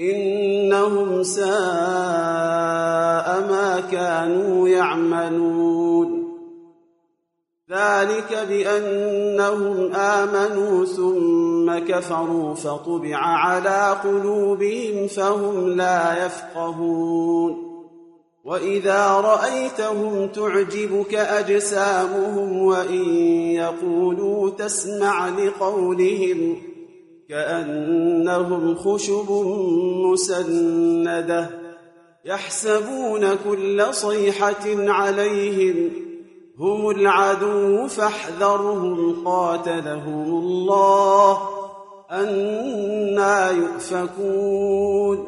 إنهم ساء ما كانوا يعملون. ذلك بأنهم آمنوا ثم كفروا فطبع على قلوبهم فهم لا يفقهون. وإذا رأيتهم تعجبك أجسامهم وإن يقولوا تسمع لقولهم كأنهم خشب مسندة يحسبون كل صيحة عليهم هم العدو فاحذرهم قاتلهم الله أنا يؤفكون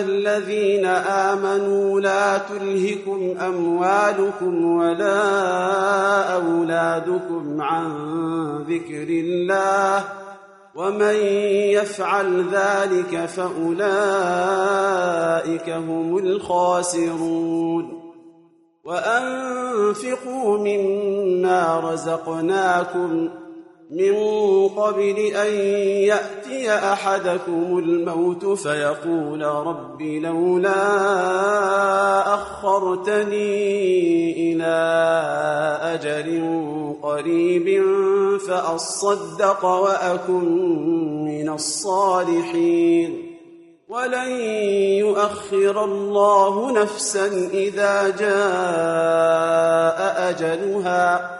الذين آمنوا لا تلهكم أموالكم ولا أولادكم عن ذكر الله ومن يفعل ذلك فأولئك هم الخاسرون وأنفقوا مما رزقناكم من قبل أن يأتي أحدكم الموت فيقول رب لولا أخرتني إلى أجل قريب فأصدق وأكن من الصالحين. ولن يؤخر الله نفسا إذا جاء أجلها.